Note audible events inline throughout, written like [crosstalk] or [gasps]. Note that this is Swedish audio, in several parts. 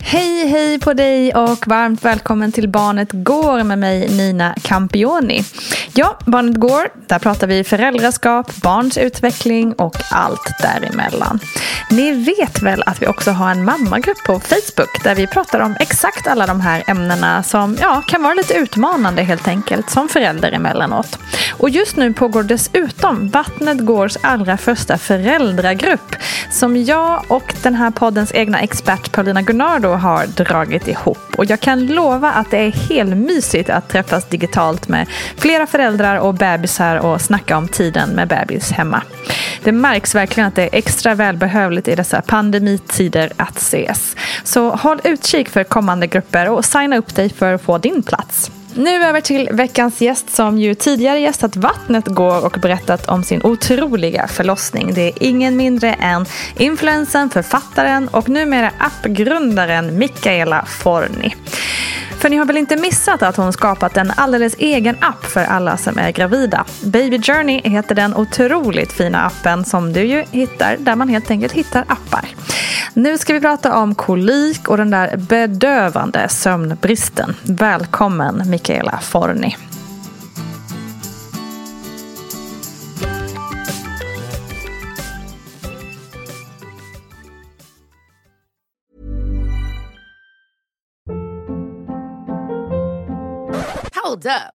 Hej hej på dig och varmt välkommen till Barnet Går med mig Nina Campioni. Ja, Barnet Går, där pratar vi föräldraskap, barns utveckling och allt däremellan. Ni vet väl att vi också har en mammagrupp på Facebook där vi pratar om exakt alla de här ämnena som ja, kan vara lite utmanande helt enkelt som förälder emellanåt. Och just nu pågår dessutom Vattnet Gårs allra första föräldragrupp som jag och den här poddens egna expert Paulina Gunnardo har dragit ihop. Och jag kan lova att det är helt mysigt att träffas digitalt med flera föräldrar och bebisar och snacka om tiden med bebis hemma. Det märks verkligen att det är extra välbehövligt i dessa pandemitider att ses. Så håll utkik för kommande grupper och signa upp dig för att få din plats. Nu över till veckans gäst som ju tidigare gästat Vattnet går och berättat om sin otroliga förlossning. Det är ingen mindre än influensen, författaren och numera appgrundaren Mikaela Forni. För ni har väl inte missat att hon skapat en alldeles egen app för alla som är gravida. Baby Journey heter den otroligt fina appen som du ju hittar där man helt enkelt hittar appar. Nu ska vi prata om kolik och den där bedövande sömnbristen. Välkommen Mikaela Forni. Hold up.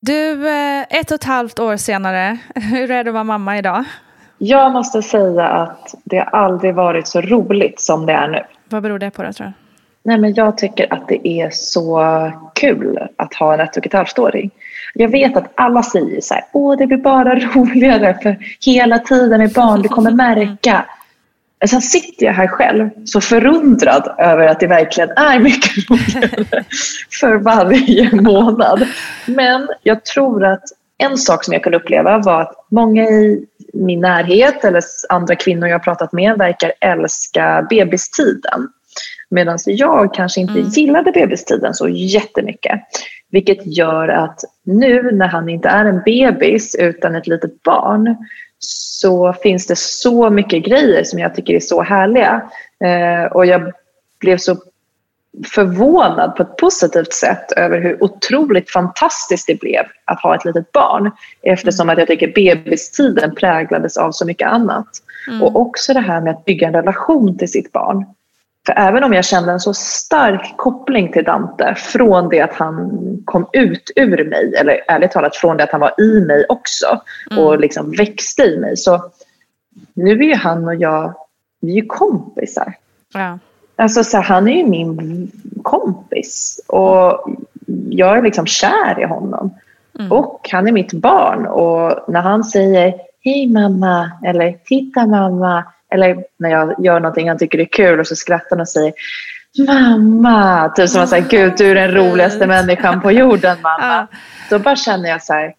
Du, eh, ett och ett halvt år senare, [laughs] hur är det att vara mamma idag? Jag måste säga att det aldrig varit så roligt som det är nu. Vad beror det på då tror du? Nej, men jag tycker att det är så kul att ha en ett och ett halvt-åring. Jag vet att alla säger så här, åh det blir bara [laughs] roligare för hela tiden med barn, du kommer märka. Sen sitter jag här själv så förundrad över att det verkligen är mycket roligare [laughs] för varje månad. Men jag tror att en sak som jag kunde uppleva var att många i min närhet eller andra kvinnor jag har pratat med verkar älska bebistiden. Medan jag kanske inte gillade bebistiden så jättemycket. Vilket gör att nu när han inte är en bebis utan ett litet barn så finns det så mycket grejer som jag tycker är så härliga. Eh, och jag blev så förvånad på ett positivt sätt över hur otroligt fantastiskt det blev att ha ett litet barn eftersom att jag tycker bebistiden präglades av så mycket annat. Mm. Och också det här med att bygga en relation till sitt barn. För även om jag kände en så stark koppling till Dante från det att han kom ut ur mig, eller ärligt talat från det att han var i mig också mm. och liksom växte i mig. Så nu är ju han och jag, vi är ju kompisar. Ja. Alltså så han är ju min kompis och jag är liksom kär i honom. Mm. Och han är mitt barn och när han säger Hej mamma eller Titta mamma eller när jag gör någonting han tycker är kul och så skrattar han och säger Mamma! Typ som att säga Gud du är den roligaste människan på jorden mamma. Då bara känner jag så här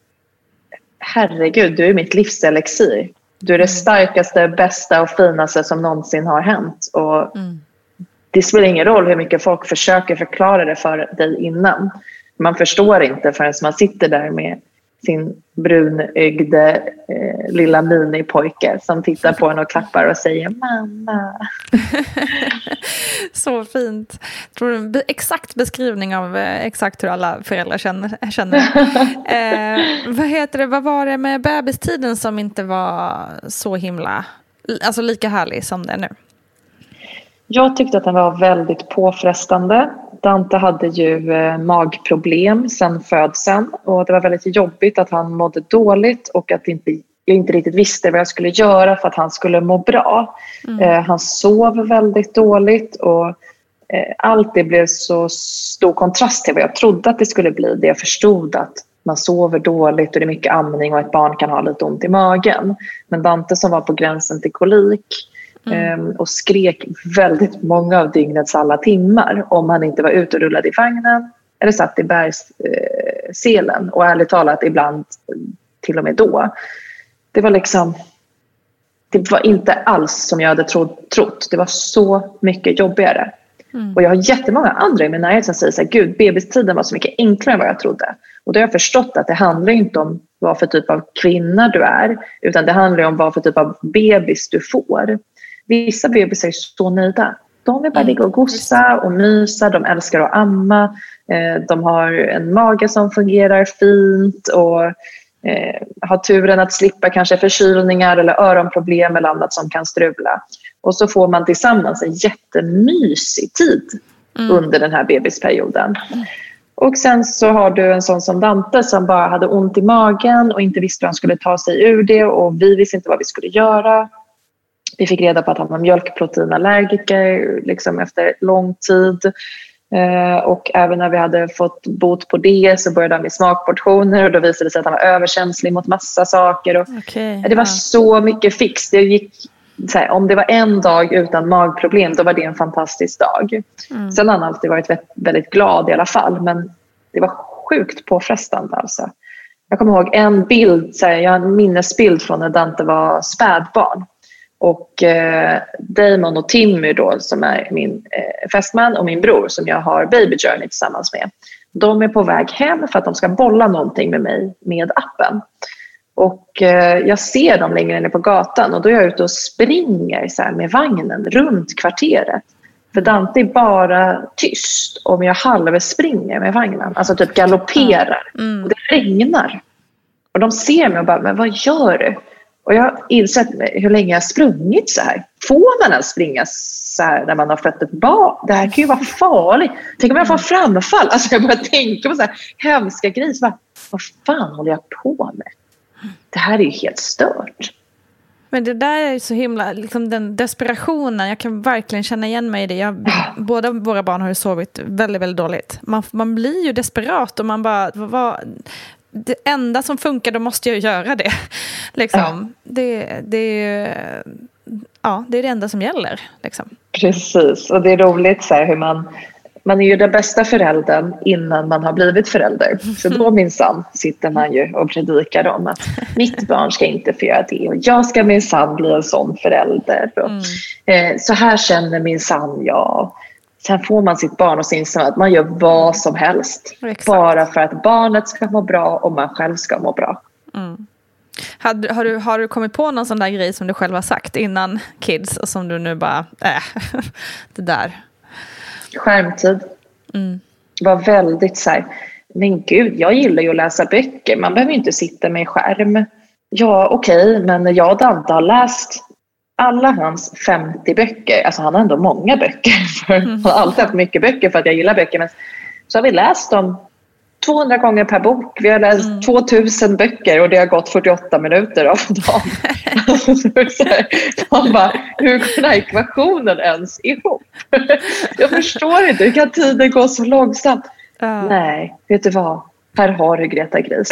Herregud, du är mitt livselixir. Du är det mm. starkaste, bästa och finaste som någonsin har hänt. Och mm det spelar ingen roll hur mycket folk försöker förklara det för dig innan. Man förstår inte förrän man sitter där med sin brunögde eh, lilla minipojke som tittar på en och klappar och säger mamma. [laughs] Så fint. Tror du, exakt beskrivning av eh, exakt hur alla föräldrar känner. känner. [laughs] eh, vad, heter det, vad var det med bebistiden som inte var så himla, alltså lika härlig som det är nu? Jag tyckte att den var väldigt påfrestande. Dante hade ju eh, magproblem sen födseln och det var väldigt jobbigt att han mådde dåligt och att inte, jag inte riktigt visste vad jag skulle göra för att han skulle må bra. Mm. Eh, han sov väldigt dåligt och eh, allt det blev så stor kontrast till vad jag trodde att det skulle bli. Det jag förstod att man sover dåligt och det är mycket amning och ett barn kan ha lite ont i magen. Men Dante som var på gränsen till kolik Mm. Ehm, och skrek väldigt många av dygnets alla timmar om han inte var ute och rullade i vagnen eller satt i bergsselen. Och ärligt talat ibland till och med då. Det var liksom det var inte alls som jag hade trott. Det var så mycket jobbigare. Mm. Och jag har jättemånga andra i min närhet som säger så här, gud bebistiden var så mycket enklare än vad jag trodde. Och då har jag förstått att det handlar inte om vad för typ av kvinna du är utan det handlar om vad för typ av bebis du får. Vissa bebisar är så nöjda. De vill bara ligga och gossa och mysa, de älskar att amma, eh, de har en mage som fungerar fint och eh, har turen att slippa kanske förkylningar eller öronproblem eller annat som kan strula. Och så får man tillsammans en jättemysig tid mm. under den här bebisperioden. Och sen så har du en sån som Dante som bara hade ont i magen och inte visste hur han skulle ta sig ur det och vi visste inte vad vi skulle göra. Vi fick reda på att han var mjölkproteinallergiker liksom efter lång tid. Eh, och även när vi hade fått bot på det så började han med smakportioner och då visade det sig att han var överkänslig mot massa saker. Och okay, det var ja. så mycket fix. Det gick, här, om det var en dag utan magproblem då var det en fantastisk dag. Mm. Sen har han alltid varit väldigt glad i alla fall men det var sjukt påfrestande. Alltså. Jag kommer ihåg en bild, så här, jag har en minnesbild från när Dante var spädbarn. Och eh, Damon och Timmy då, som är min eh, fästman och min bror som jag har Baby Journey tillsammans med. De är på väg hem för att de ska bolla någonting med mig med appen. Och eh, jag ser dem längre inne på gatan och då är jag ute och springer så med vagnen runt kvarteret. För Dante är bara tyst om jag halvspringer med vagnen, alltså typ galopperar. Mm. Och det regnar. Och de ser mig och bara, men vad gör du? Och jag har insett hur länge jag sprungit så här. Får man ens springa så här när man har fött ett barn? Det här kan ju vara farligt. Tänk om jag får framfall? Alltså jag börjar tänka på så här hemska grejer. Så bara, vad fan håller jag på med? Det här är ju helt stört. Men det där är så himla, liksom den desperationen, jag kan verkligen känna igen mig i det. Jag, båda våra barn har ju sovit väldigt, väldigt dåligt. Man, man blir ju desperat och man bara, vad, det enda som funkar, då måste jag göra det. [laughs] Liksom. Ja. Det, det, ja, det är det enda som gäller. Liksom. Precis, och det är roligt så här, hur man man är ju den bästa föräldern innan man har blivit förälder. Så då [laughs] minsann sitter man ju och predikar om att mitt barn ska inte få göra det och jag ska minsann bli en sån förälder. Mm. eh, så här känner minsann jag. Sen får man sitt barn och så inser att man gör vad som helst. Exakt. Bara för att barnet ska må bra och man själv ska må bra. Mm. Har, har, du, har du kommit på någon sån där grej som du själv har sagt innan kids och som du nu bara, äh, [laughs] det där. skärmtid. Var väldigt så här, men gud, jag gillar ju att läsa böcker. Man behöver ju inte sitta med skärm. Ja, okej, okay, men jag och Dante har läst alla hans 50 böcker. Alltså han har ändå många böcker. [laughs] För Han har alltid haft mycket böcker för att jag gillar böcker. Men så har vi läst dem 200 gånger per bok. Vi har läst mm. 2000 böcker och det har gått 48 minuter av [laughs] dagen. [laughs] Man bara, hur går den här ekvationen ens ihop? Jag förstår inte, hur kan tiden gå så långsamt? Uh. Nej, vet du vad? Här har du Greta Gris.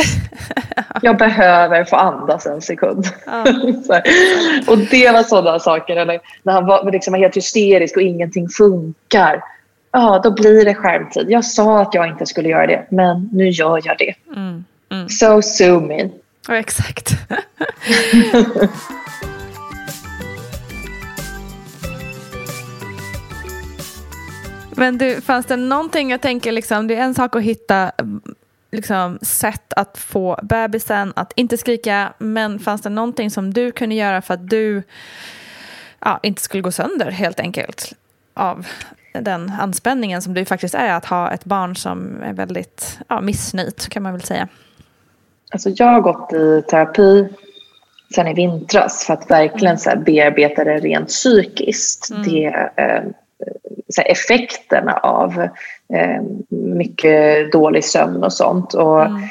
Jag behöver få andas en sekund. Uh. [laughs] och det var sådana saker. Eller när han var, liksom helt hysterisk och ingenting funkar ja, då blir det skärmtid. Jag sa att jag inte skulle göra det, men nu gör jag det. Mm, mm. So sue me. Ja, exakt. [laughs] men du, fanns det någonting, jag tänker liksom, det är en sak att hitta liksom, sätt att få bebisen att inte skrika, men fanns det någonting som du kunde göra för att du ja, inte skulle gå sönder helt enkelt av den anspänningen som det faktiskt är att ha ett barn som är väldigt ja, missnöjt kan man väl säga. Alltså jag har gått i terapi sen i vintras för att verkligen mm. så bearbeta det rent psykiskt. Mm. Det, eh, effekterna av mycket dålig sömn och sånt. Och mm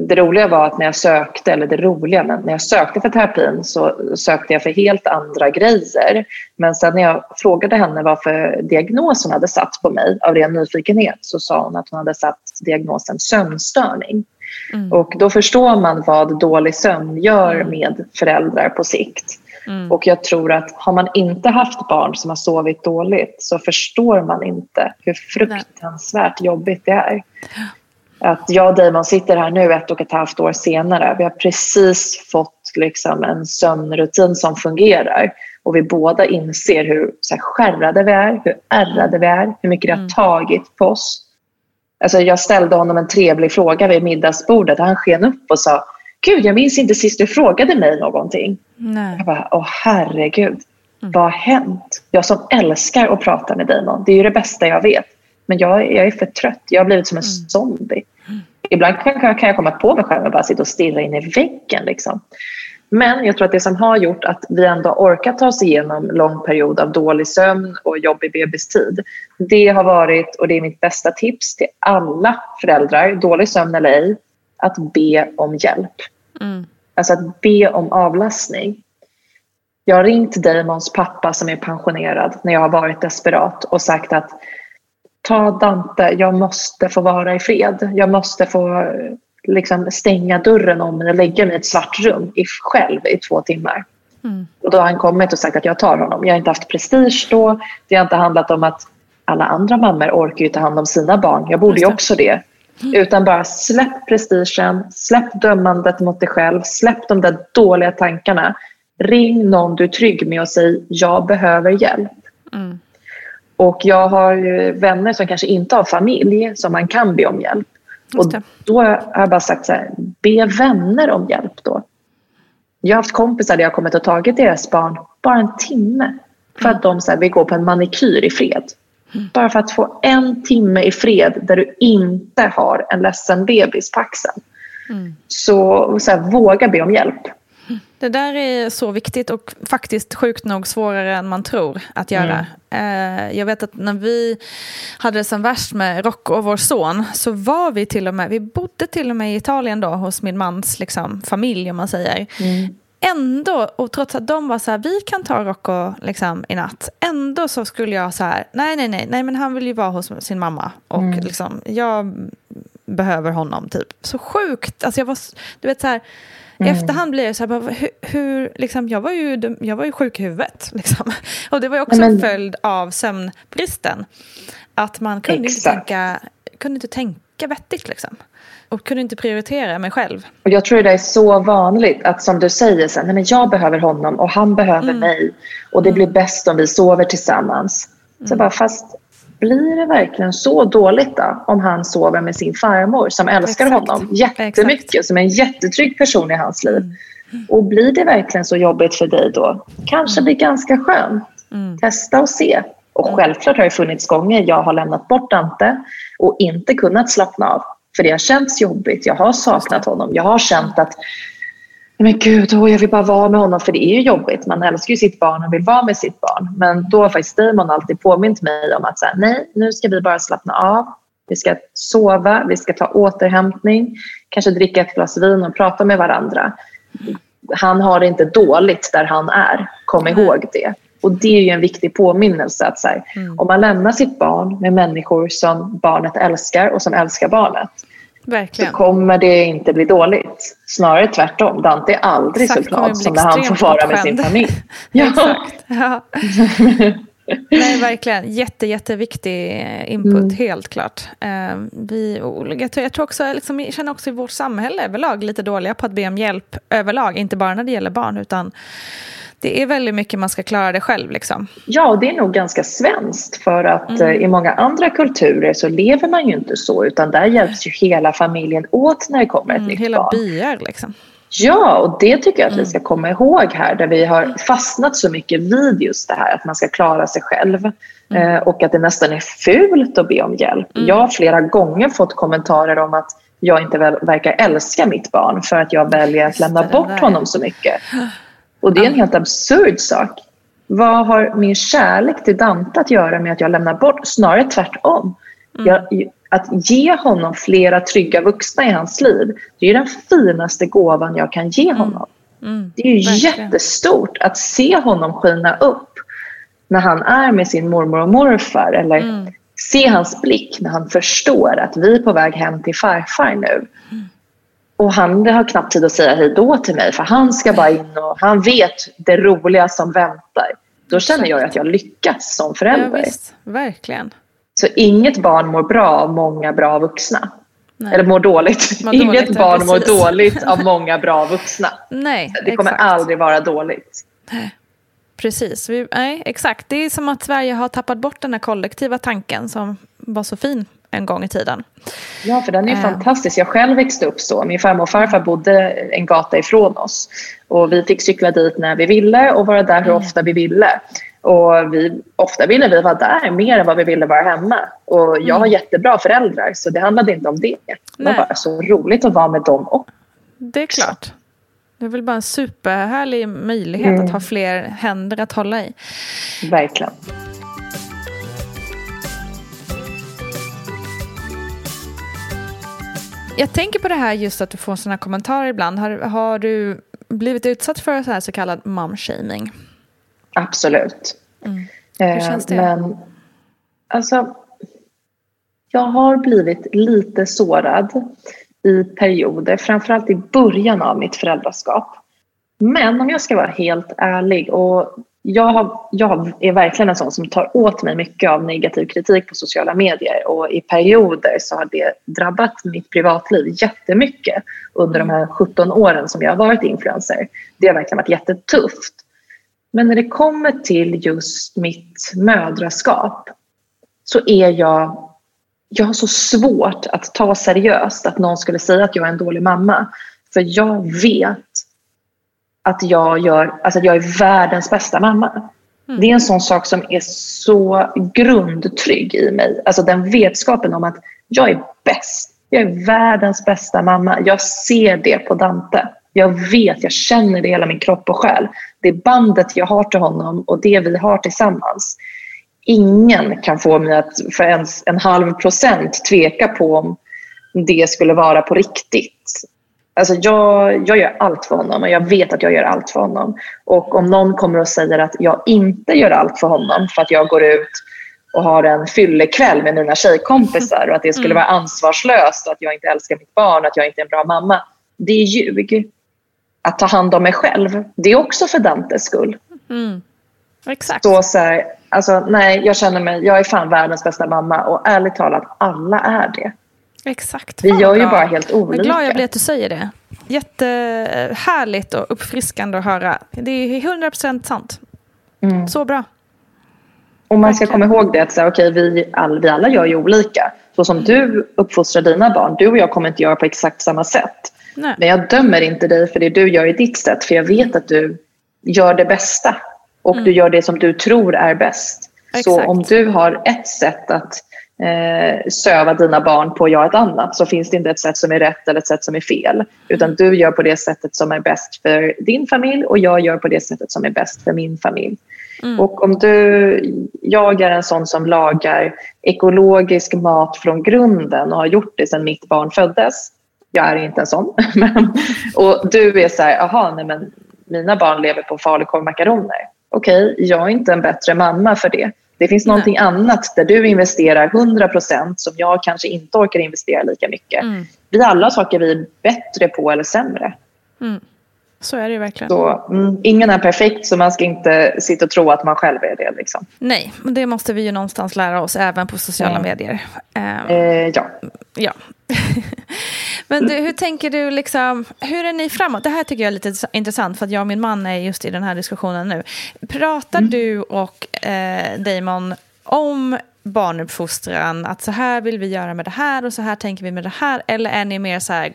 det roliga var att när jag sökte, eller det roliga, men när jag sökte för terapin så sökte jag för helt andra grejer. Men sen när jag frågade henne varför diagnos hon hade satt på mig av ren nyfikenhet så sa hon att hon hade satt diagnosen sömnstörning. Mm. Och då förstår man vad dålig sömn gör mm. med föräldrar på sikt. Mm. Och jag tror att har man inte haft barn som har sovit dåligt så förstår man inte hur fruktansvärt Nej. jobbigt det är att jag och Damon sitter här nu ett och ett halvt år senare. Vi har precis fått liksom en sömnrutin som fungerar och vi båda inser hur så här, skärrade vi är, hur ärrade vi är, hur mycket det har mm. tagit på oss. Alltså, jag ställde honom en trevlig fråga vid middagsbordet och han sken upp och sa Gud, jag minns inte sist du frågade mig någonting. Nej. Jag bara, åh herregud, mm. vad har hänt? Jag som älskar att prata med Damon, det är ju det bästa jag vet. Men jag, jag är för trött. Jag har blivit som en mm. zombie. Ibland kan, kan jag komma på mig själv och bara sitta och stirra in i väggen. Liksom. Men jag tror att det som har gjort att vi ändå orkat ta oss igenom en lång period av dålig sömn och jobbig bebistid. Det har varit, och det är mitt bästa tips till alla föräldrar, dålig sömn eller ej, att be om hjälp. Mm. Alltså att be om avlastning. Jag har ringt Damons pappa som är pensionerad när jag har varit desperat och sagt att ta Dante, jag måste få vara i fred. Jag måste få liksom, stänga dörren om mig och lägga mig i ett svart rum i, själv i två timmar. Mm. Och då har han kommit och sagt att jag tar honom. Jag har inte haft prestige då. Det har inte handlat om att alla andra mammor orkar ju ta hand om sina barn. Jag borde ju också det. Mm. Utan bara släpp prestigen, släpp dömandet mot dig själv, släpp de där dåliga tankarna. Ring någon du är trygg med och säg jag behöver hjälp. Mm. Och jag har vänner som kanske inte har familj som man kan be om hjälp. Och då har jag bara sagt så här, be vänner om hjälp då. Jag har haft kompisar där jag kommit och tagit deras barn bara en timme för att de så här, vill gå på en manikyr i fred. Bara för att få en timme i fred där du inte har en ledsen bebis på axeln. Mm. Så, så här, våga be om hjälp. Det där är så viktigt och faktiskt sjukt nog svårare än man tror att göra. Mm. Jag vet att när vi hade det som värst med Rocco och vår son så var vi till och med, vi bodde till och med i Italien då hos min mans liksom, familj om man säger. Mm. Ändå, och trots att de var så här, vi kan ta Rocco liksom, i natt. Ändå så skulle jag så här, nej nej nej, nej men han vill ju vara hos sin mamma. Och mm. liksom, jag behöver honom typ. Så sjukt, alltså jag var, du vet så här Mm. I efterhand blir det så här, hur, hur, liksom, jag, var ju, jag var ju sjuk i huvudet. [laughs] Liksom. Och det var ju också en följd av sömnbristen. Att man kunde inte, tänka, kunde inte tänka vettigt. Liksom. Och kunde inte prioritera mig själv. Och jag tror det är så vanligt att som du säger, så här, nej, men jag behöver honom och han behöver mm. mig. Och det blir bäst om vi sover tillsammans. Så mm. bara, fast blir det verkligen så dåligt då om han sover med sin farmor som älskar Exakt. honom jättemycket, Exakt. som är en jättetrygg person i hans liv. Mm. Och blir det verkligen så jobbigt för dig då? Kanske mm. blir ganska skönt. Mm. Testa och se. Och självklart har det funnits gånger jag har lämnat bort Dante och inte kunnat slappna av. För det har känts jobbigt. Jag har saknat honom. Jag har känt att men gud, oh, jag vill bara vara med honom för det är ju jobbigt. Man älskar ju sitt barn och vill vara med sitt barn. Men då har faktiskt Damon alltid påmint mig om att så här, nej, nu ska vi bara slappna av. Vi ska sova, vi ska ta återhämtning, kanske dricka ett glas vin och prata med varandra. Han har det inte dåligt där han är, kom ihåg det. Och det är ju en viktig påminnelse att så här, mm. om man lämnar sitt barn med människor som barnet älskar och som älskar barnet Verkligen. så kommer det inte bli dåligt. Snarare tvärtom. Dante är aldrig Exakt, så glad som när han får vara med sin familj. [laughs] ja. Exakt. Ja. [laughs] Nej, verkligen. Jätte, jätteviktig input, mm. helt klart. Uh, vi, jag, tror också, liksom, jag känner också i vårt samhälle överlag lite dåliga på att be om hjälp överlag. Inte bara när det gäller barn, utan det är väldigt mycket man ska klara det själv. Liksom. Ja, och det är nog ganska svenskt för att mm. Eh, i många andra kulturer så lever man ju inte så utan där hjälps ju hela familjen åt när det kommer ett mm, nytt hela barn. Hela byar liksom. Ja, och det tycker jag att vi mm. ska komma ihåg här där vi har fastnat så mycket vid just det här att man ska klara sig själv mm. eh, och att det nästan är fult att be om hjälp. Mm. Jag har flera gånger fått kommentarer om att jag inte verkar älska mitt barn för att jag väljer att lämna bort honom så mycket. [gasps] Och det är en helt absurd sak. Vad har min kärlek till Dante att göra med att jag lämnar bort? Snarare tvärtom. Mm. Jag, att ge honom flera trygga vuxna i hans liv, det är den finaste gåvan jag kan ge mm. honom. Mm. Det är ju Verkligen. jättestort att se honom skina upp när han är med sin mormor och morfar eller mm. se hans blick när han förstår att vi är på väg hem till farfar nu. Och han har knappt tid att säga hej då till mig för han ska bara in och han vet det roliga som väntar. Då känner jag att jag lyckats som förälder. Ja, visst. Verkligen. Så inget barn mår bra av många bra vuxna. Nej. Eller mår dåligt. Mår [laughs] inget dåligt, barn ja, mår dåligt av [laughs] många bra vuxna. Nej, det kommer exakt. aldrig vara dåligt. [laughs] Precis, Vi, nej, exakt. Det är som att Sverige har tappat bort den här kollektiva tanken som var så fin en gång i tiden. Ja, för den är äh. fantastisk. Jag själv växte upp så. Min farmor och farfar bodde en gata ifrån oss. Och vi fick cykla dit när vi ville och vara där hur mm. ofta vi ville. Och vi, ofta ville vi vara där mer än vad vi ville vara hemma. Och jag har mm. jättebra föräldrar så det handlade inte om det. Det var bara så roligt att vara med dem också. Det är klart. Det är väl bara en superhärlig möjlighet mm. att ha fler händer att hålla i. Verkligen. Jag tänker på det här just att du får sådana kommentarer ibland. Har, har du blivit utsatt för så, här så kallad mom-shaming? Absolut. Mm. Hur känns det? Men, alltså, jag har blivit lite sårad i perioder, framförallt i början av mitt föräldraskap. Men om jag ska vara helt ärlig och jag, har, jag är verkligen en sån som tar åt mig mycket av negativ kritik på sociala medier och i perioder så har det drabbat mitt privatliv jättemycket under de här 17 åren som jag har varit influencer. Det har verkligen varit jättetufft. Men när det kommer till just mitt mödraskap så är jag jag har så svårt att ta seriöst att någon skulle säga att jag är en dålig mamma. För jag vet att jag, gör, alltså att jag är världens bästa mamma. Mm. Det är en sån sak som är så grundtrygg i mig. Alltså den vetskapen om att jag är bäst. Jag är världens bästa mamma. Jag ser det på Dante. Jag vet, jag känner det i hela min kropp och själ. Det bandet jag har till honom och det vi har tillsammans. Ingen kan få mig att för ens en halv procent tveka på om det skulle vara på riktigt. Alltså jag, jag gör allt för honom och jag vet att jag gör allt för honom. Och om någon kommer och säger att jag inte gör allt för honom för att jag går ut och har en fyllekväll med mina tjejkompisar och att det skulle mm. vara ansvarslöst och att jag inte älskar mitt barn och att jag inte är en bra mamma. Det är ljug. Att ta hand om mig själv, det är också för Dantes skull. Mm. Exakt. Så, så här, alltså, nej, jag känner mig, jag är fan världens bästa mamma och ärligt talat, alla är det. Exakt. Vi gör ju bara helt olika. Vad glad jag blir att du säger det. Jättehärligt och uppfriskande att höra. Det är 100% sant. Mm. Så bra. Och man ska komma ihåg det att så, okay, vi, all, vi alla gör ju olika. Så som du uppfostrar dina barn, du och jag kommer inte göra på exakt samma sätt. Nej. Men jag dömer inte dig för det du gör i ditt sätt. För jag vet att du gör det bästa. Och mm. du gör det som du tror är bäst. Så om du har ett sätt att eh, söva dina barn på, jag ett annat, så finns det inte ett sätt som är rätt eller ett sätt som är fel. Utan du gör på det sättet som är bäst för din familj och jag gör på det sättet som är bäst för min familj. Mm. Och om du, jag är en sån som lagar ekologisk mat från grunden och har gjort det sedan mitt barn föddes. Jag är inte en sån. [laughs] Men, och du är så här, aha, nej men mina barn lever på falukorv och makaroner. Okej, okay, jag är inte en bättre mamma för det. Det finns någonting Nej. annat där du investerar 100 procent som jag kanske inte orkar investera lika mycket. Mm. Vi alla saker vi är bättre på eller sämre. Mm. Så är det ju verkligen. Så, mm, ingen är perfekt så man ska inte sitta och tro att man själv är det. Liksom. Nej, men det måste vi ju någonstans lära oss även på sociala medier. Um, eh, ja. ja. [laughs] men du, hur tänker du, liksom, hur är ni framåt? Det här tycker jag är lite intressant för att jag och min man är just i den här diskussionen nu. Pratar mm. du och eh, Damon om barnuppfostran, att så här vill vi göra med det här och så här tänker vi med det här? Eller är ni mer så här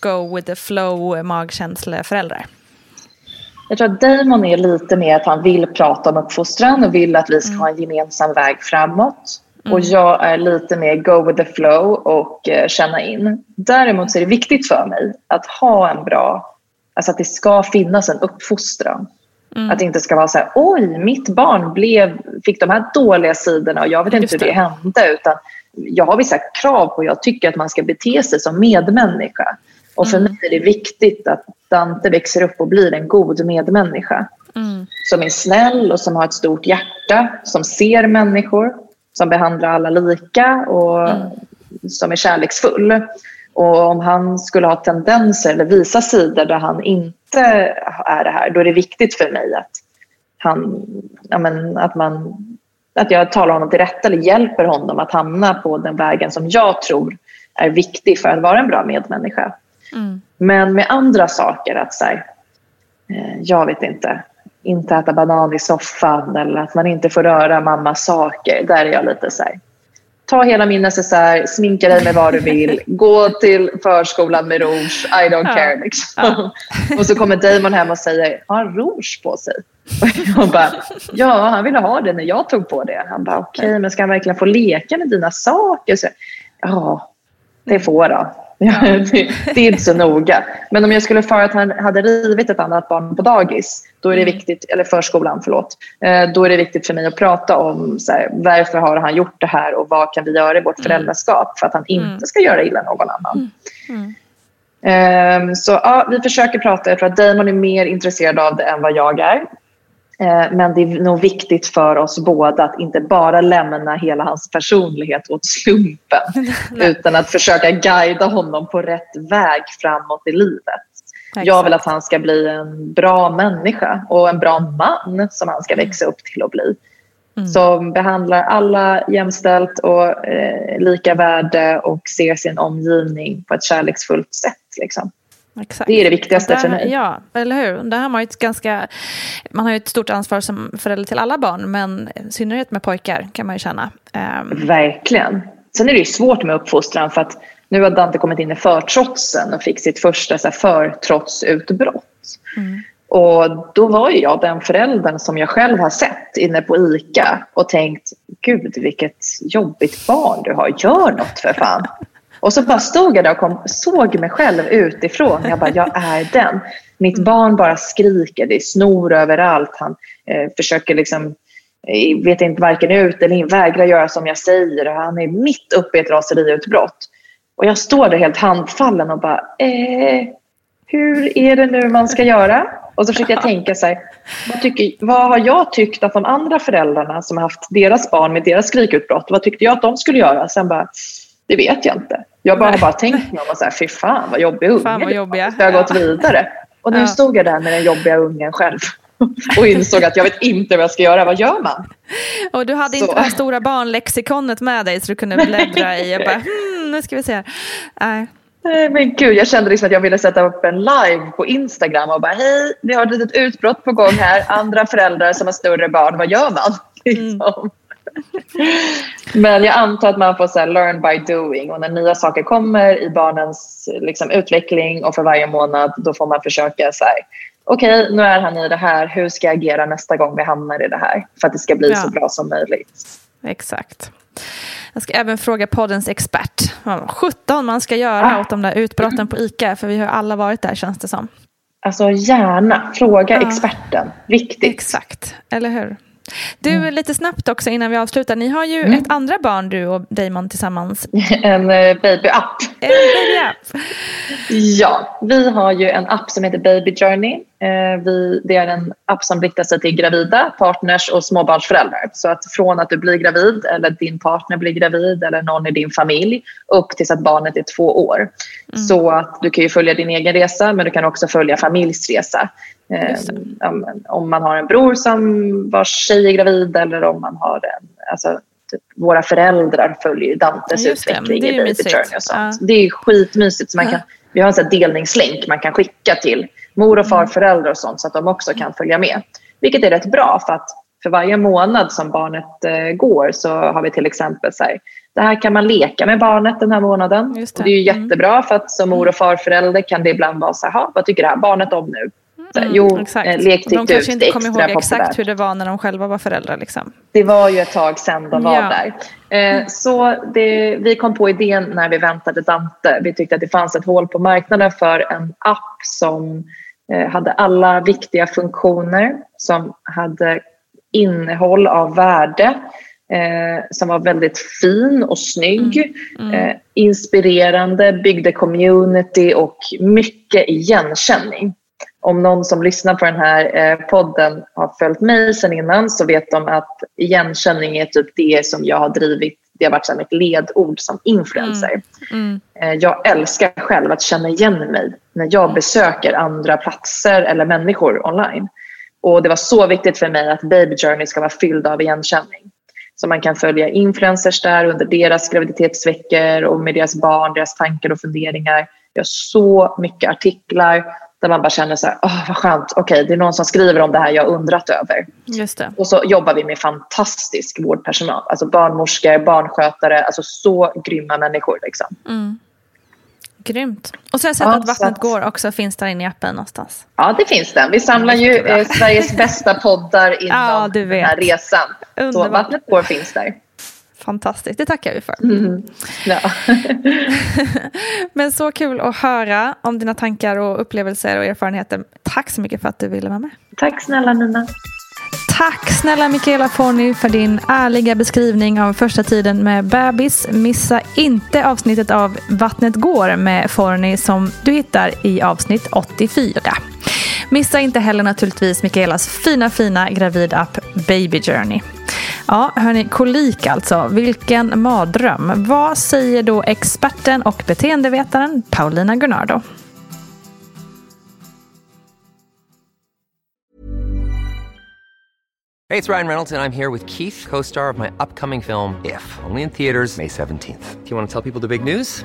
go with the flow magkänsleföräldrar? Jag tror att Damon är lite mer att han vill prata om uppfostran och vill att vi ska mm. ha en gemensam väg framåt. Mm. Och jag är lite mer go with the flow och eh, känna in. Däremot så är det viktigt för mig att ha en bra, alltså att det ska finnas en uppfostran. Mm. Att det inte ska vara så här, oj, mitt barn blev, fick de här dåliga sidorna och jag vet inte hur det hände. Utan jag har vissa krav på, jag tycker att man ska bete sig som medmänniska. Och för mm. mig är det viktigt att Dante växer upp och blir en god medmänniska. Mm. Som är snäll och som har ett stort hjärta, som ser människor, som behandlar alla lika och mm. som är kärleksfull. Och om han skulle ha tendenser eller visa sidor där han inte är det här, då är det viktigt för mig att, han, ja men, att, man, att jag talar honom till rätta eller hjälper honom att hamna på den vägen som jag tror är viktig för att vara en bra medmänniska. Mm. Men med andra saker, att så här, eh, jag vet inte, inte äta banan i soffan eller att man inte får röra mammas saker. Där är jag lite så här, ta hela min necessär, sminka dig med vad du vill, [laughs] gå till förskolan med rouge, I don't ja. care. Liksom. Ja. [laughs] Och så kommer Damon hem och säger, har han rouge på sig? [laughs] Och jag bara, ja han ville ha det när jag tog på det. Han bara, okej okay, men ska han verkligen få leka med dina saker? Så, ja, det får han. Ja. [laughs] det, det, är inte så noga. Men om jag skulle föra att han hade rivit ett annat barn på dagis, då är det mm. viktigt, eller förskolan, förlåt. Eh, då är det viktigt för mig att prata om så här, varför har han gjort det här och vad kan vi göra i vårt mm. föräldraskap för att han inte mm. ska göra illa någon annan. Mm. Um, så ja, vi försöker prata. Jag tror att Damon är mer intresserad av det än vad jag är. Eh, men det är nog viktigt för oss båda att inte bara lämna hela hans personlighet åt slumpen [laughs] utan att försöka guida honom på rätt väg framåt i livet. Exakt. Jag vill att han ska bli en bra människa och en bra man som han ska växa upp till att bli. Mm. Som behandlar alla jämställt och eh, lika värde och ser sin omgivning på ett kärleksfullt sätt. Liksom. Exakt. Det är det viktigaste där, för mig. Ja, eller hur. Där har man, ett ganska, man har ju ett stort ansvar som förälder till alla barn, men i synnerhet med pojkar kan man ju känna. Um... Verkligen. Sen är det ju svårt med uppfostran för att nu har Dante kommit in i förtrotsen och fick sitt första så här, förtrotsutbrott. Mm. Och då var ju jag den föräldern som jag själv har sett inne på ICA och tänkt, gud vilket jobbigt barn du har, gör något för fan. [laughs] Och så bara stod jag där och kom, såg mig själv utifrån. Jag bara, jag är den. Mitt barn bara skriker, det är snor överallt. Han eh, försöker liksom, eh, vet inte varken ut eller in, vägrar göra som jag säger. Han är mitt uppe i ett raseriutbrott. Och jag står där helt handfallen och bara, eh, hur är det nu man ska göra? Och så försöker jag tänka så här, vad, tycker, vad har jag tyckt att de andra föräldrarna som har haft deras barn med deras skrikutbrott, vad tyckte jag att de skulle göra? Sen bara, det vet jag inte. Jag bara, har bara tänkt mig om så här, fy fan vad jobbig unge fan vad jobbiga. Jag har gått vidare. Och nu ja. stod jag där med den jobbiga ungen själv. [laughs] Och insåg att jag vet inte vad jag ska göra. Vad gör man? Och du hade så. inte det här stora barnlexikonet med dig så du kunde bläddra i. och bara, hmm, nu ska vi se. Nej. Men gud, jag kände liksom att jag ville sätta upp en live på Instagram och bara hej, vi har ett litet utbrott på gång här. Andra föräldrar som har större barn, vad gör man? Liksom. Men jag antar att man får så här, learn by doing och när nya saker kommer i barnens liksom, utveckling och för varje månad då får man försöka så här, okej okay, nu är han i det här, hur ska jag agera nästa gång vi hamnar i det här för att det ska bli ja. så bra som möjligt. Exakt. Jag ska även fråga poddens expert. 17 man ska göra ah. åt de där utbrotten på ICA. För vi har alla varit där känns det som. Alltså gärna. Fråga ah. experten. Viktigt. Exakt. Eller hur? Du, mm. lite snabbt också innan vi avslutar. Ni har ju mm. ett andra barn du och Damon tillsammans. [laughs] En uh, babyapp. En babyapp. [laughs] ja, vi har ju en app som heter Baby Journey. Uh, vi, det är en app som riktar sig till gravida, partners och småbarnsföräldrar. Så att från att du blir gravid eller din partner blir gravid eller någon i din familj upp tills att barnet är två år. Mm. Så att du kan ju följa din egen resa men du kan också följa familjsresa. Eh, om man har en bror som vars tjej är gravid eller om man har en... Alltså, typ, våra föräldrar följer Dantes utveckling det. Det i Baby Journey och sånt. Ja. Det är skitmysigt. Så man kan, vi har en sån delningslänk man kan skicka till mor och farföräldrar och sånt så att de också kan följa med. Vilket är rätt bra för att för varje månad som barnet eh, går så har vi till exempel så här, det här kan man leka med barnet den här månaden. Det. Och det är ju mm. jättebra för att som mor och farförälder kan det ibland vara så här, vad tycker det här barnet om nu? Mm, jo, exakt. Eh, lek De kanske inte kommer ihåg populärt. exakt hur det var när de själva var föräldrar. Liksom. Det var ju ett tag sedan de var ja. där. Eh, så det, vi kom på idén när vi väntade Dante. Vi tyckte att det fanns ett hål på marknaden för en app som eh, hade alla viktiga funktioner, som hade innehåll av värde, eh, som var väldigt fin och snygg, mm. Mm. Eh, inspirerande, byggde community och mycket igenkänning om någon som lyssnar på den här eh, podden har följt mig sen innan så vet de att igenkänning är typ det som jag har drivit. Det har varit så mitt ledord som influencer. Mm. Mm. Jag älskar själv att känna igen mig när jag besöker andra platser eller människor online. Och det var så viktigt för mig att Baby Journey ska vara fylld av igenkänning. Så man kan följa influencers där under deras graviditetsveckor och med deras barn, deras tankar och funderingar. Jag har så mycket artiklar där man bara känner så här, oh, vad skönt, okej okay, det är någon som skriver om det här jag undrat över. Just det. Och så jobbar vi med fantastisk vårdpersonal, alltså barnmorskor, barnskötare, alltså så grymma människor. Liksom. Mm. Grymt. Och så har jag sett ja, att Vattnet att... går också finns där inne i appen någonstans. Ja, det finns den. Vi samlar ju eh, Sveriges bästa poddar [laughs] inom ja, den här resan. Underbar. Så Vattnet går finns där. Fantastiskt, det tackar vi för. Mm. Ja. [laughs] Men så kul att höra om dina tankar och upplevelser och erfarenheter. Tack så mycket för att du ville vara med. Tack snälla Nina. Tack snälla Mikaela Forni för din ärliga beskrivning av första tiden med bebis. Missa inte avsnittet av Vattnet går med Forni som du hittar i avsnitt 84. Missa inte heller naturligtvis Mikaelas fina fina gravidapp Baby Journey. Ja, hörni, kolik alltså. Vilken mardröm. Vad säger då experten och beteendevetaren Paulina Gunnardo? Hej, det är Ryan Reynolds och jag är här med Keith, co-star of my upcoming film If, only in theaters May 17th. Do you want to tell people the big news?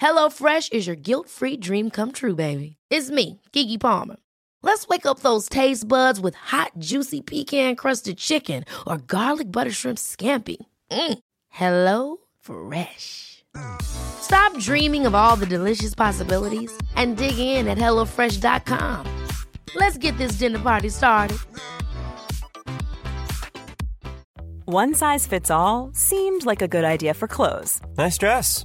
HelloFresh is your guilt-free dream come true, baby. It's me, Gigi Palmer. Let's wake up those taste buds with hot, juicy pecan-crusted chicken or garlic butter shrimp scampi. Mm. Hello Fresh. Stop dreaming of all the delicious possibilities and dig in at HelloFresh.com. Let's get this dinner party started. One size fits all seemed like a good idea for clothes. Nice dress.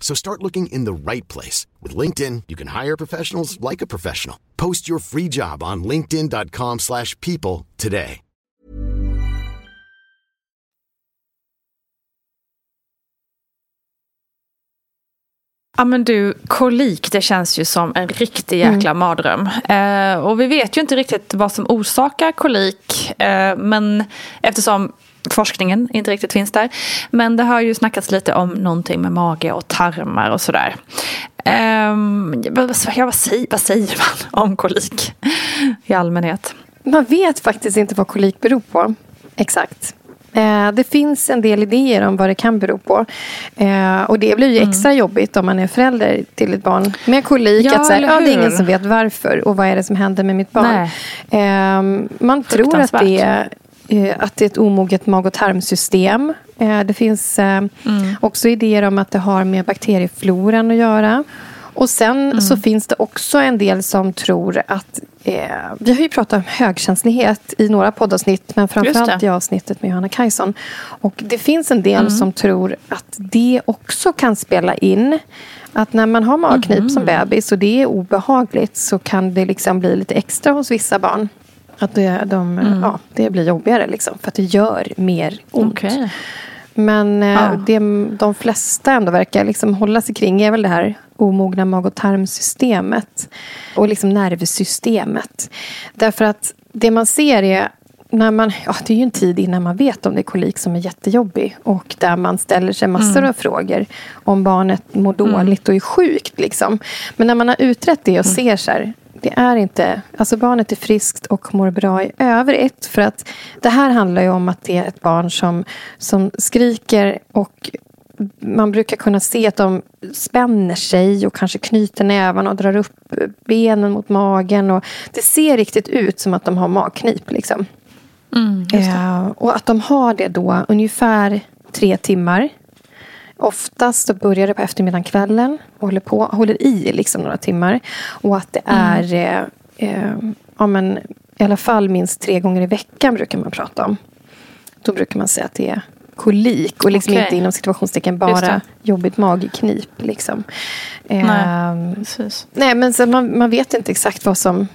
So start looking in the right place. With LinkedIn, you can hire professionals like a professional. Post your free job on linkedin.com slash people today. Ja men du, kolik det känns ju som en riktig jäkla mardröm. Eh, och vi vet ju inte riktigt vad som orsakar kolik. Eh, men eftersom forskningen inte riktigt finns där. Men det har ju snackats lite om någonting med mage och tarmar och sådär. Vad, ja, vad, säger, vad säger man [laughs] om kolik i allmänhet? Man vet faktiskt inte vad kolik beror på. Exakt. Eh, det finns en del idéer om vad det kan bero på. Eh, och det blir ju Mm. extra jobbigt om man är förälder till ett barn med kolik. Ja, att säga, eller ja, det är ingen som vet varför och vad är det som händer med mitt barn. Eh, man tror att det, är, att det är ett omoget mag och tarmsystem. Eh, det finns eh, Mm. också idéer om att det har med bakteriefloran att göra. Och sen Mm. så finns det också en del som tror att... Eh, vi har ju pratat om högkänslighet i några poddavsnitt men framförallt i avsnittet med Johanna Kajson. Och det finns en del Mm. som tror att det också kan spela in. Att när man har magknip Mm. som bebis och det är obehagligt så kan det liksom bli lite extra hos vissa barn. Att det, de, Mm. ja, det blir jobbigare liksom, för att det gör mer ont. Okej. Men eh, Ja. det de flesta ändå verkar liksom hålla sig kring är väl det här omogna mag och tarmsystemet. Och liksom nervsystemet. Därför att det man ser är när man, ja, det är ju en tid innan man vet om det är kolik som är jättejobbig. Och där man ställer sig massor Mm. av frågor. Om barnet mår dåligt och är sjukt. Liksom. Men när man har utrett det och Mm. ser så här. Det är inte, alltså barnet är friskt och mår bra i övrigt. För att det här handlar ju om att det är ett barn som, som skriker och man brukar kunna se att de spänner sig och kanske knyter nävarna och drar upp benen mot magen. Och det ser riktigt ut som att de har magknip. Liksom. Eh, och att de har det då ungefär tre timmar. Oftast börjar det på eftermiddagen, kvällen och håller, på, håller i liksom några timmar. Och att det är eh, eh, ja, men, i alla fall minst tre gånger i veckan brukar man prata om. Då brukar man säga att det är kolik och liksom Okej. inte inom situationstecken bara jobbigt magknip. Liksom. Nej. Ehm, Precis. Nej, men så man, man vet inte exakt vad som,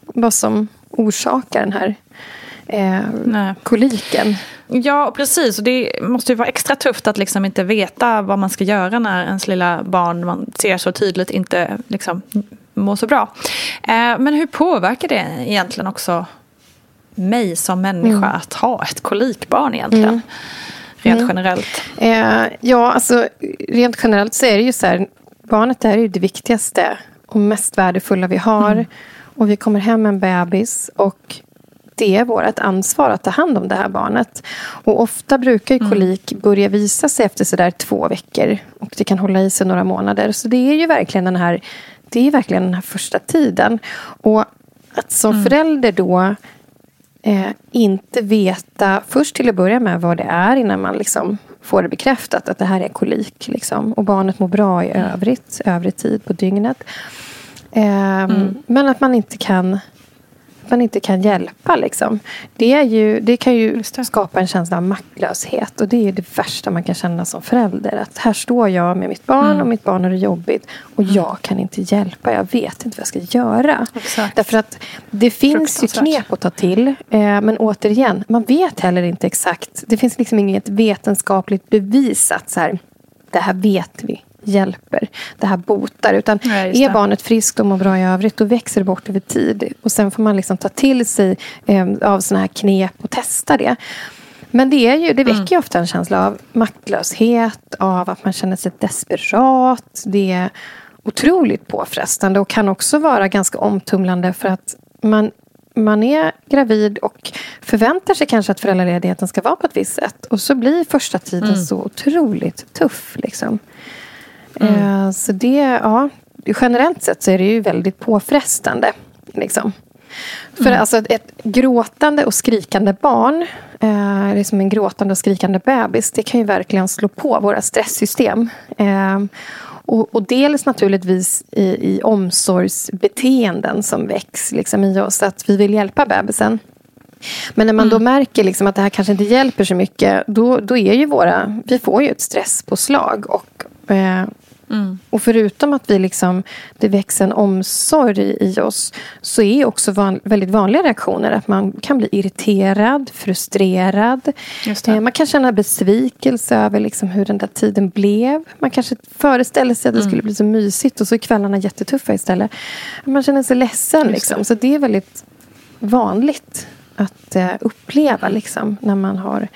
vad som orsakar den här eh, koliken. Ja, precis. Och det måste ju vara extra tufft att liksom inte veta vad man ska göra när ens lilla barn man ser så tydligt inte liksom mår så bra. Eh, men hur påverkar det egentligen också mig som människa att ha ett kolikbarn egentligen? Rent generellt. Eh, ja, alltså rent generellt så är det ju så här. Barnet är ju det viktigaste och mest värdefulla vi har. Och vi kommer hem med en bebis. Och det är vårt ansvar att ta hand om det här barnet. Och ofta brukar ju kolik börja visa sig efter sådär två veckor. Och det kan hålla i sig några månader. Så det är ju verkligen den här, det är verkligen den här första tiden. Och att som förälder då eh, inte veta först till att börja med vad det är innan man liksom får det bekräftat att det här är kolik. Liksom. Och barnet mår bra i övrigt, övrig tid på dygnet. Eh, Men att man inte kan man inte kan hjälpa. Liksom. Det, ju, det kan ju skapa en känsla av maktlöshet. Och det är det värsta man kan känna som förälder. Att här står jag med mitt barn mm. och mitt barn har det jobbigt. Och mm. jag kan inte hjälpa. Jag vet inte vad jag ska göra. Exakt. Därför att det finns ju knep att ta till. Eh, men återigen, man vet heller inte exakt. Det finns liksom inget vetenskapligt bevisat. Så här, det här vet vi hjälper, det här botar. Utan ja, är barnet friskt och mår bra i övrigt, då växer det bort över tid. Och sen får man liksom ta till sig eh, av såna här knep och testa det. Men det, är ju, det väcker mm. ju ofta en känsla av maktlöshet, av att man känner sig desperat. Det är otroligt påfrestande och kan också vara ganska omtumlande för att man man är gravid och förväntar sig kanske att föräldraledigheten ska vara på ett visst sätt. Och så blir första tiden mm. så otroligt tuff. Liksom. Mm. Eh, så det, ja, generellt sett så är det ju väldigt påfrestande. Liksom. För mm. alltså ett gråtande och skrikande barn, eh, liksom en gråtande och skrikande bebis, det kan ju verkligen slå på våra stresssystem. Eh, och, och dels naturligtvis i, i omsorgsbeteenden som väcks liksom, i oss, att vi vill hjälpa bebisen. Men när man då mm. märker liksom att det här kanske inte hjälper så mycket, då, då är ju våra, vi får ju ett stresspåslag. Och, eh, Mm. Och förutom att vi liksom, det växer en omsorg i, oss så är också van, väldigt vanliga reaktioner att man kan bli irriterad, frustrerad. Eh, man kan känna besvikelse över liksom hur den där tiden blev. Man kanske föreställer sig att det mm. skulle bli så mysigt och så är kvällarna jättetuffa istället. Man känner sig ledsen. Liksom. Så det är väldigt vanligt att eh, uppleva liksom, när man har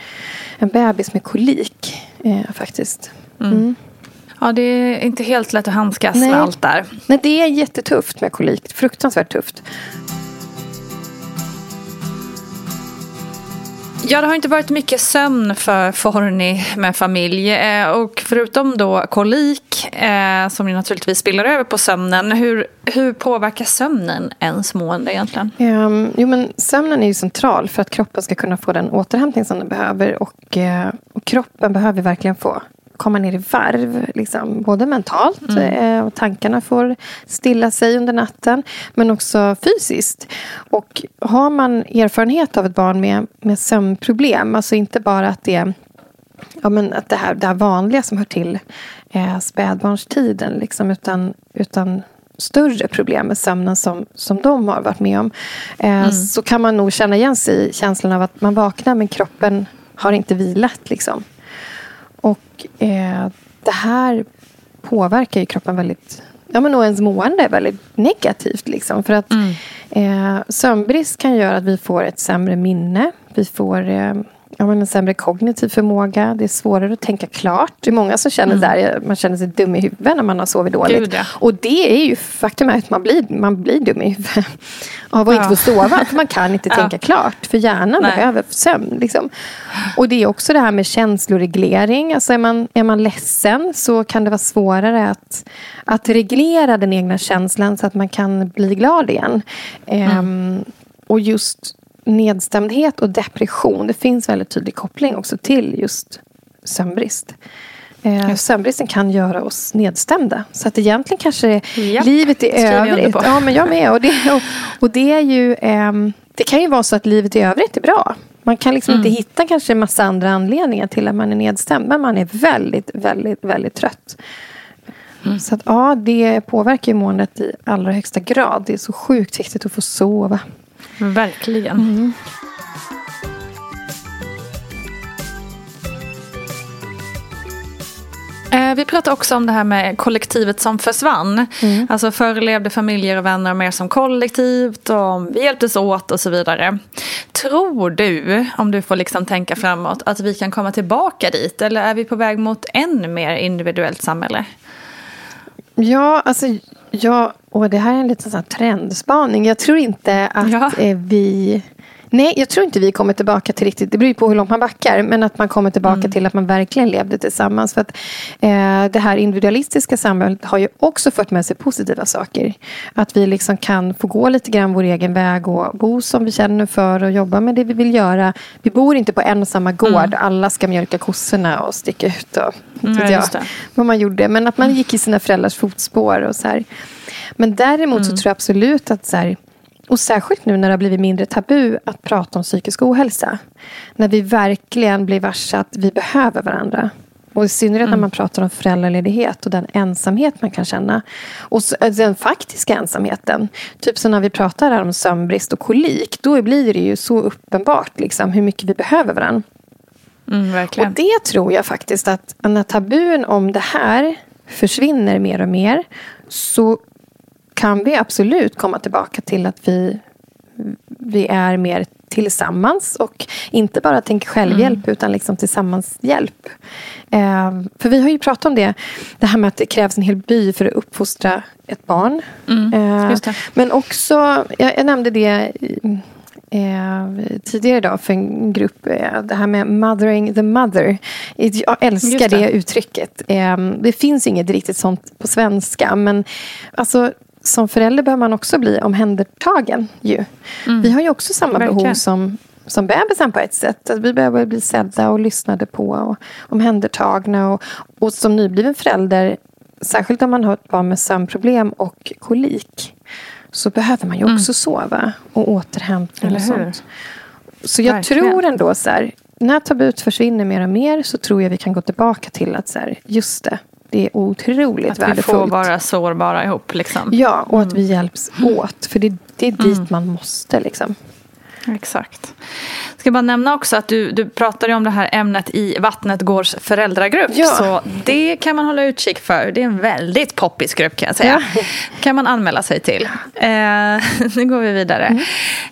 en bebis med kolik. Eh, faktiskt. Mm. Ja, det är inte helt lätt att handskas Nej. med allt där. Nej, det är jättetufft med kolik. Fruktansvärt tufft. Ja, det har inte varit mycket sömn för Forni med familj. Eh, och förutom då kolik, eh, som ju naturligtvis spiller över på sömnen. Hur, hur påverkar sömnen ens mående egentligen? Um, jo, men sömnen är ju central för att kroppen ska kunna få den återhämtning som den behöver. Och, uh, och kroppen behöver verkligen få komma ner i varv. Liksom, både mentalt, mm. Eh, och tankarna får stilla sig under natten. Men också fysiskt. Och har man erfarenhet av ett barn med, med sömnproblem, alltså inte bara att det är ja, men att det, här, det här vanliga som hör till eh, spädbarnstiden, liksom, utan, utan större problem med sömnen som, som de har varit med om. Eh, mm. Så kan man nog känna igen sig i känslan av att man vaknar men kroppen har inte vilat. Liksom. Och eh, det här påverkar ju kroppen väldigt ja, men och ens mående är väldigt negativt. Liksom, för att mm. eh, sömnbrist kan göra att vi får ett sämre minne. Vi får eh, ja, men en sämre kognitiv förmåga. Det är svårare att tänka klart. Det är många som känner mm. där, man känner sig dum i huvudet när man har sovit dåligt. Gud, ja. Och det är ju faktum är att man blir, man blir dum i huvudet [laughs] av att ja. inte få sova. För man kan inte [laughs] ja. tänka klart. För hjärnan Nej. behöver sömn. Liksom. Och det är också det här med känsloreglering. Alltså är, man, är man ledsen så kan det vara svårare att, att reglera den egna känslan så att man kan bli glad igen. Mm. Um, och just nedstämdhet och depression. Det finns väldigt tydlig koppling också till just sömnbrist. Eh, sömnbristen kan göra oss nedstämda. Så att egentligen kanske ja, livet i övrigt... Ja, men jag med. Och det, och, och det är ju... Eh, det kan ju vara så att livet i övrigt är bra. Man kan liksom mm. inte hitta kanske en massa andra anledningar till att man är nedstämd. Men man är väldigt, väldigt, väldigt trött. Mm. Så att, ja, det påverkar ju måendet i allra högsta grad. Det är så sjukt viktigt att få sova. Verkligen. Mm. Eh, vi pratade också om det här med kollektivet som försvann. Mm. Alltså förr levde familjer och vänner mer som kollektivt och vi hjälptes åt och så vidare. Tror du, om du får liksom tänka framåt, att vi kan komma tillbaka dit? Eller är vi på väg mot än mer individuellt samhälle? Ja, alltså Ja, och det här är en liten sån trendspaning. Jag tror inte att ja. Eh, vi Nej, jag tror inte vi kommer tillbaka till riktigt, det beror på hur långt man backar, men att man kommer tillbaka mm. till att man verkligen levde tillsammans. För att eh, Det här individualistiska samhället har ju också fört med sig positiva saker. Att vi liksom kan få gå lite grann vår egen väg och bo som vi känner för och jobba med det vi vill göra. Vi bor inte på en och samma gård, mm. alla ska mjölka kossorna och sticka ut och mm, jag, vad man gjorde. Men att man gick i sina föräldrars fotspår och så här. Men däremot så mm. tror jag absolut att så här, och särskilt nu när det har blivit mindre tabu att prata om psykisk ohälsa. När vi verkligen blir varse att vi behöver varandra. Och i synnerhet mm. när man pratar om föräldraledighet och den ensamhet man kan känna. Och den faktiska ensamheten. Typ som när vi pratar här om sömnbrist och kolik. Då blir det ju så uppenbart liksom, hur mycket vi behöver varandra. Mm, och det tror jag faktiskt att när tabun om det här försvinner mer och mer så kan vi absolut komma tillbaka till att vi, vi är mer tillsammans och inte bara tänker självhjälp mm. utan liksom tillsammanshjälp. Eh, för vi har ju pratat om det, det här med att det krävs en hel by för att uppfostra ett barn. Mm, eh, men också, jag, jag nämnde det eh, tidigare idag för en grupp. Eh, det här med mothering the mother. Jag älskar det. det. uttrycket. Eh, det finns inget riktigt sånt på svenska. Men alltså, som förälder behöver man också bli omhändertagen. Ju. Mm. Vi har ju också samma Verkligen. behov som, som bebisen på ett sätt. Att vi behöver bli sedda och lyssnade på och omhändertagna. Och, och som nybliven förälder, särskilt om man har ett barn med sömnproblem och kolik så behöver man ju också mm. sova och återhämtning och sånt. Så jag Verkligen. tror ändå så här, när tabut försvinner mer och mer så tror jag vi kan gå tillbaka till att så här, just det, det är otroligt att värdefullt. Att vi får vara sårbara ihop. Liksom. Ja, och att vi mm. hjälps åt. För det, det är dit mm. man måste. Liksom. Exakt. Ska bara nämna också att du, du pratade om det här ämnet i Vattnetgårds föräldragrupp. Ja. Så det kan man hålla utkik för. Det är en väldigt poppis grupp kan jag säga. Ja. kan man anmäla sig till. Eh, [laughs] nu går vi vidare.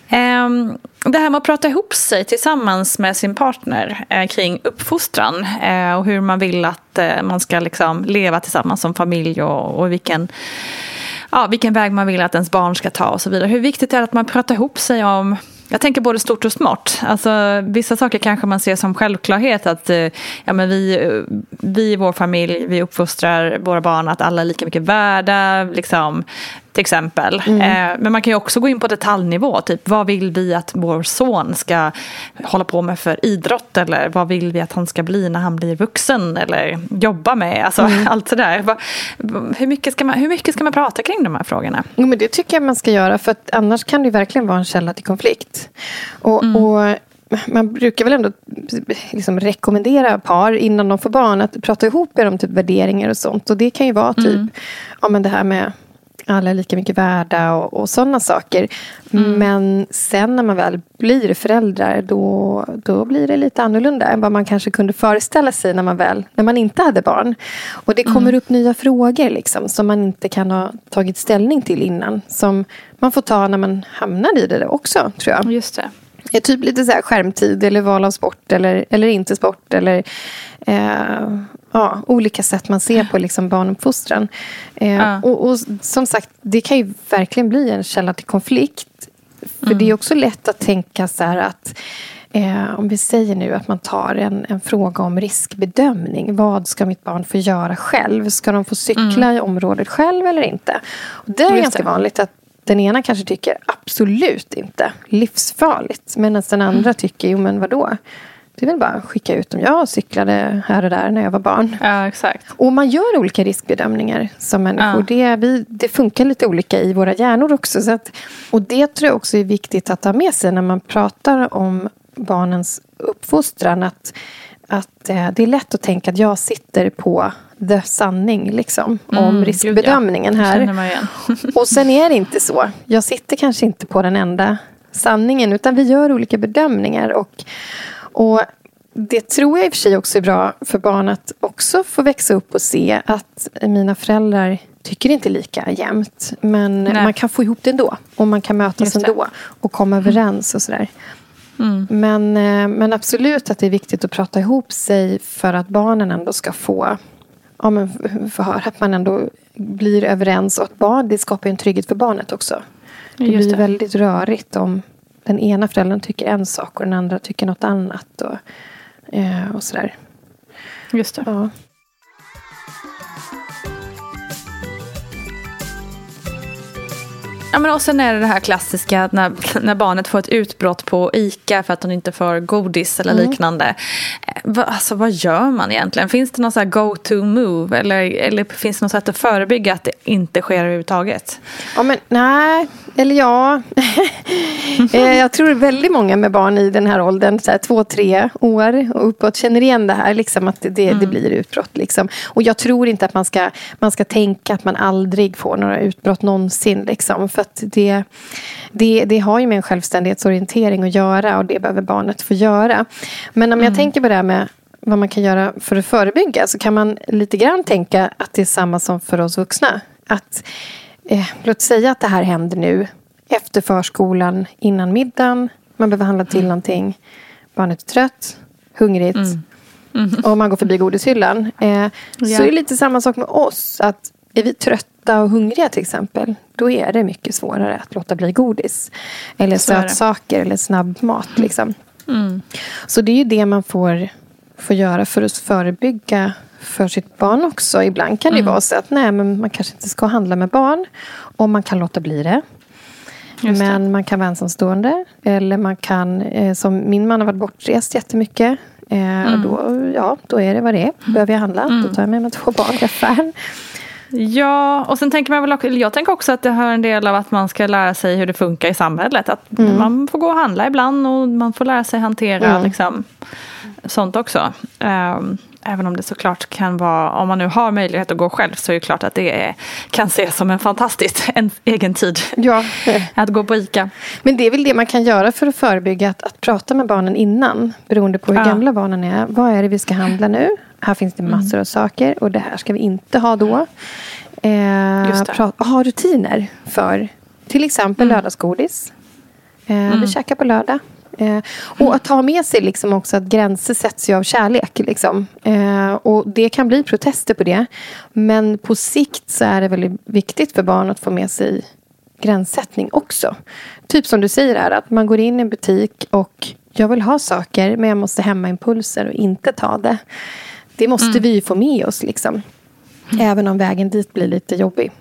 Mm. Eh, det här med att prata ihop sig tillsammans med sin partner eh, kring uppfostran eh, och hur man vill att eh, man ska liksom leva tillsammans som familj och, och vilken ja, vilken väg man vill att ens barn ska ta och så vidare. Hur viktigt är det att man pratar ihop sig om jag tänker både stort och smått. Alltså, vissa saker kanske man ser som självklarhet. Att eh, ja, men vi, eh, vi i vår familj vi uppfostrar våra barn att alla är lika mycket värda. Liksom till exempel. Mm. Eh, men man kan ju också gå in på detaljnivå. Typ vad vill vi att vår son ska hålla på med för idrott? Eller vad vill vi att han ska bli när han blir vuxen? Eller jobba med? Alltså mm. [laughs] allt sådär. Hur mycket, ska man, hur mycket ska man prata kring de här frågorna? Jo, men det tycker jag man ska göra. För att annars kan det verkligen vara en källa till konflikt. Och, mm. och man brukar väl ändå liksom rekommendera par innan de får barn att prata ihop er om typ värderingar och sånt. Och det kan ju vara typ mm. ja, men det här med alla är lika mycket värda och, och sådana saker. Mm. Men sen när man väl blir föräldrar då, då blir det lite annorlunda än vad man kanske kunde föreställa sig när man, väl, när man inte hade barn. Och det kommer mm. upp nya frågor liksom, som man inte kan ha tagit ställning till innan. Som man får ta när man hamnar i det också, tror jag. Just det. Ja, typ lite så här skärmtid eller val av sport eller, eller inte sport. Eller eh, ja, olika sätt man ser på liksom barnuppfostran. Eh, ja. och, och, som sagt, det kan ju verkligen bli en källa till konflikt. För mm. det är också lätt att tänka så här att Eh, om vi säger nu att man tar en, en fråga om riskbedömning. Vad ska mitt barn få göra själv? Ska de få cykla mm. i området själv eller inte? Och det är Just ganska det. vanligt att den ena kanske tycker absolut inte, livsfarligt. Medan den andra mm. tycker, jo men vadå? Det är väl bara att skicka ut dem. Jag cyklade här och där när jag var barn. Ja, exakt. Och man gör olika riskbedömningar som människor. Ja. Det, vi, det funkar lite olika i våra hjärnor också. Så att, och det tror jag också är viktigt att ha med sig när man pratar om barnens uppfostran. Att, att eh, det är lätt att tänka att jag sitter på the sanning liksom, mm, om riskbedömningen ja. här. [laughs] och sen är det inte så. Jag sitter kanske inte på den enda sanningen utan vi gör olika bedömningar. Och, och det tror jag i och för sig också är bra för barn att också få växa upp och se att mina föräldrar tycker inte lika jämt. Men Nej. man kan få ihop det ändå. Och man kan mötas ändå. Och komma överens och sådär. Mm. Men, eh, men absolut att det är viktigt att prata ihop sig för att barnen ändå ska få ja, men få höra att man ändå blir överens. Och att barn, det skapar en trygghet för barnet också. Det Just blir det. väldigt rörigt om den ena föräldern tycker en sak och den andra tycker något annat. Och, eh, och sådär. Just det. Ja. Ja, men och sen är det det här klassiska när, när barnet får ett utbrott på ICA för att hon inte får godis eller Mm. liknande. Eh, Va, alltså, vad gör man egentligen? Finns det någon så go-to move eller, eller finns det något sätt att förebygga att det inte sker överhuvudtaget? Ja, men nej. Eller ja. [laughs] Eh, jag tror väldigt många med barn i den här åldern, så här, två, tre år och uppåt, känner igen det här. Liksom, att det, det blir utbrott. Liksom. Och jag tror inte att man ska, man ska tänka att man aldrig får några utbrott någonsin. Liksom, för att det, det, det har ju med en självständighetsorientering att göra och det behöver barnet få göra. Men om jag tänker på det här med vad man kan göra för att förebygga så kan man lite grann tänka att det är samma som för oss vuxna. Att eh, låt säga att det här händer nu efter förskolan, innan middagen. Man behöver handla till någonting. Barnet är trött, hungrigt. Och man går förbi godishyllan. Eh, Så Ja. är det lite samma sak med oss. Att är vi trötta och hungriga till exempel. Då är det mycket svårare att låta bli godis. Eller Så det. sötsaker eller snabbmat. Liksom. Så det är ju det man får, får göra för att förebygga för sitt barn också. Ibland kan det ju vara så att nej, men man kanske inte ska handla med barn. Och man kan låta bli det. Just det. men man kan vara ensamstående. Eller man kan, eh, som min man har varit bortrest jättemycket. Eh, då, ja, då är det vad det är. Behöver jag handla, då tar jag med mig två barn till affären. Ja, och sen tänker man väl också, jag tänker också att det hör en del av att man ska lära sig hur det funkar i samhället. Att Mm. man får gå och handla ibland och man får lära sig hantera liksom, sånt också. Ehm, även om det såklart kan vara, om man nu har möjlighet att gå själv så är det klart att det är, kan ses som en fantastisk [laughs] en egen tid. Ja. [laughs] Att gå på ICA. Men det är väl det man kan göra för att förebygga att, att prata med barnen innan. Beroende på hur Ja. gamla barnen är. Vad är det vi ska handla nu? Här finns det massor av saker och det här ska vi inte ha då. Eh, ha rutiner för till exempel lördagsgodis. Eh, Vi käkar på lördag. Eh, och att ta med sig liksom också att gränser sätts ju av kärlek. Liksom. Eh, och det kan bli protester på det. Men på sikt så är det väldigt viktigt för barn att få med sig gränssättning också. Typ som du säger här, att man går in i en butik och jag vill ha saker men jag måste hämma impulser och inte ta det. Det måste vi ju få med oss liksom. Även om vägen dit blir lite jobbig.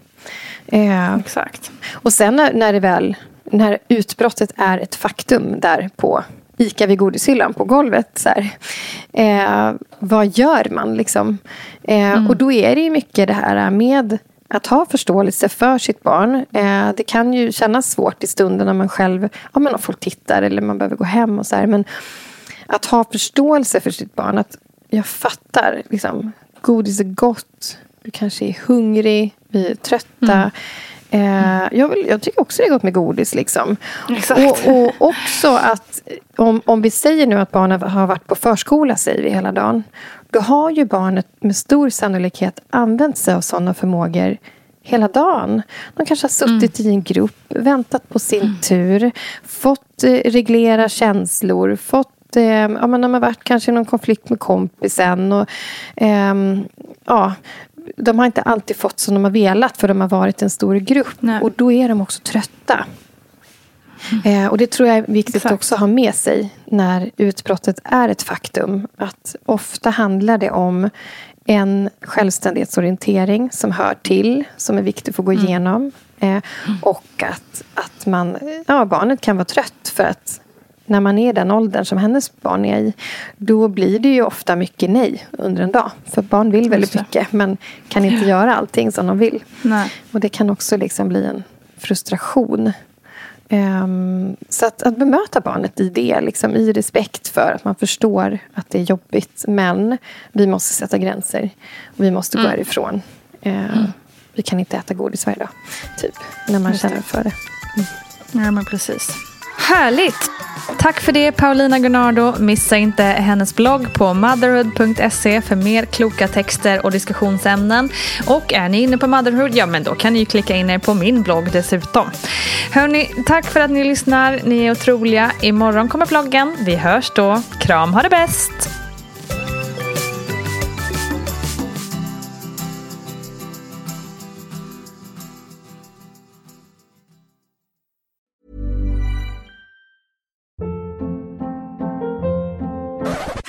Eh, Exakt. och sen när, när det väl, när utbrottet är ett faktum där på ICA vid godishyllan på golvet. Så här, eh, vad gör man liksom? Eh, Och då är det ju mycket det här med att ha förståelse för sitt barn. Eh, det kan ju kännas svårt i stunden när man själv, ja men om folk tittar eller man behöver gå hem och så här. Men att ha förståelse för sitt barn. Att jag fattar, liksom, godis är gott. Du kanske är hungrig. Vi är trötta. Eh, jag, vill, jag tycker också det är gott med godis. Liksom. Och, och också att om, om vi säger nu att barnet har varit på förskola säger vi hela dagen. Då har ju barnet med stor sannolikhet använt sig av sådana förmågor hela dagen. De kanske har suttit i en grupp, väntat på sin tur, fått eh, reglera känslor, fått eh, ja, men de har varit kanske i någon konflikt med kompisen. Och, ehm, ja, de har inte alltid fått som de har velat för de har varit en stor grupp. Nej. Och då är de också trötta. Eh, och det tror jag är viktigt Exakt. också att ha med sig när utbrottet är ett faktum. Att ofta handlar det om en självständighetsorientering som hör till, som är viktig att gå igenom. Eh, och att, att man, ja, barnet kan vara trött för att när man är den åldern som hennes barn är i, då blir det ju ofta mycket nej under en dag. För barn vill väldigt mycket, men kan inte göra allting som de vill. Nej. Och det kan också liksom bli en frustration. Ehm, så att, att bemöta barnet i det, liksom, i respekt för att man förstår att det är jobbigt. Men vi måste sätta gränser. Och vi måste gå härifrån. Ehm, Vi kan inte äta godis varje dag. Typ, när man Just det. känner för det. Ja, men precis. Härligt! Tack för det Paulina Gunnardo. Missa inte hennes blogg på motherhood.se för mer kloka texter och diskussionsämnen. Och är ni inne på Motherhood, ja men då kan ni ju klicka in er på min blogg dessutom. Hörni, tack för att ni lyssnar. Ni är otroliga. Imorgon kommer bloggen. Vi hörs då. Kram, ha det bäst!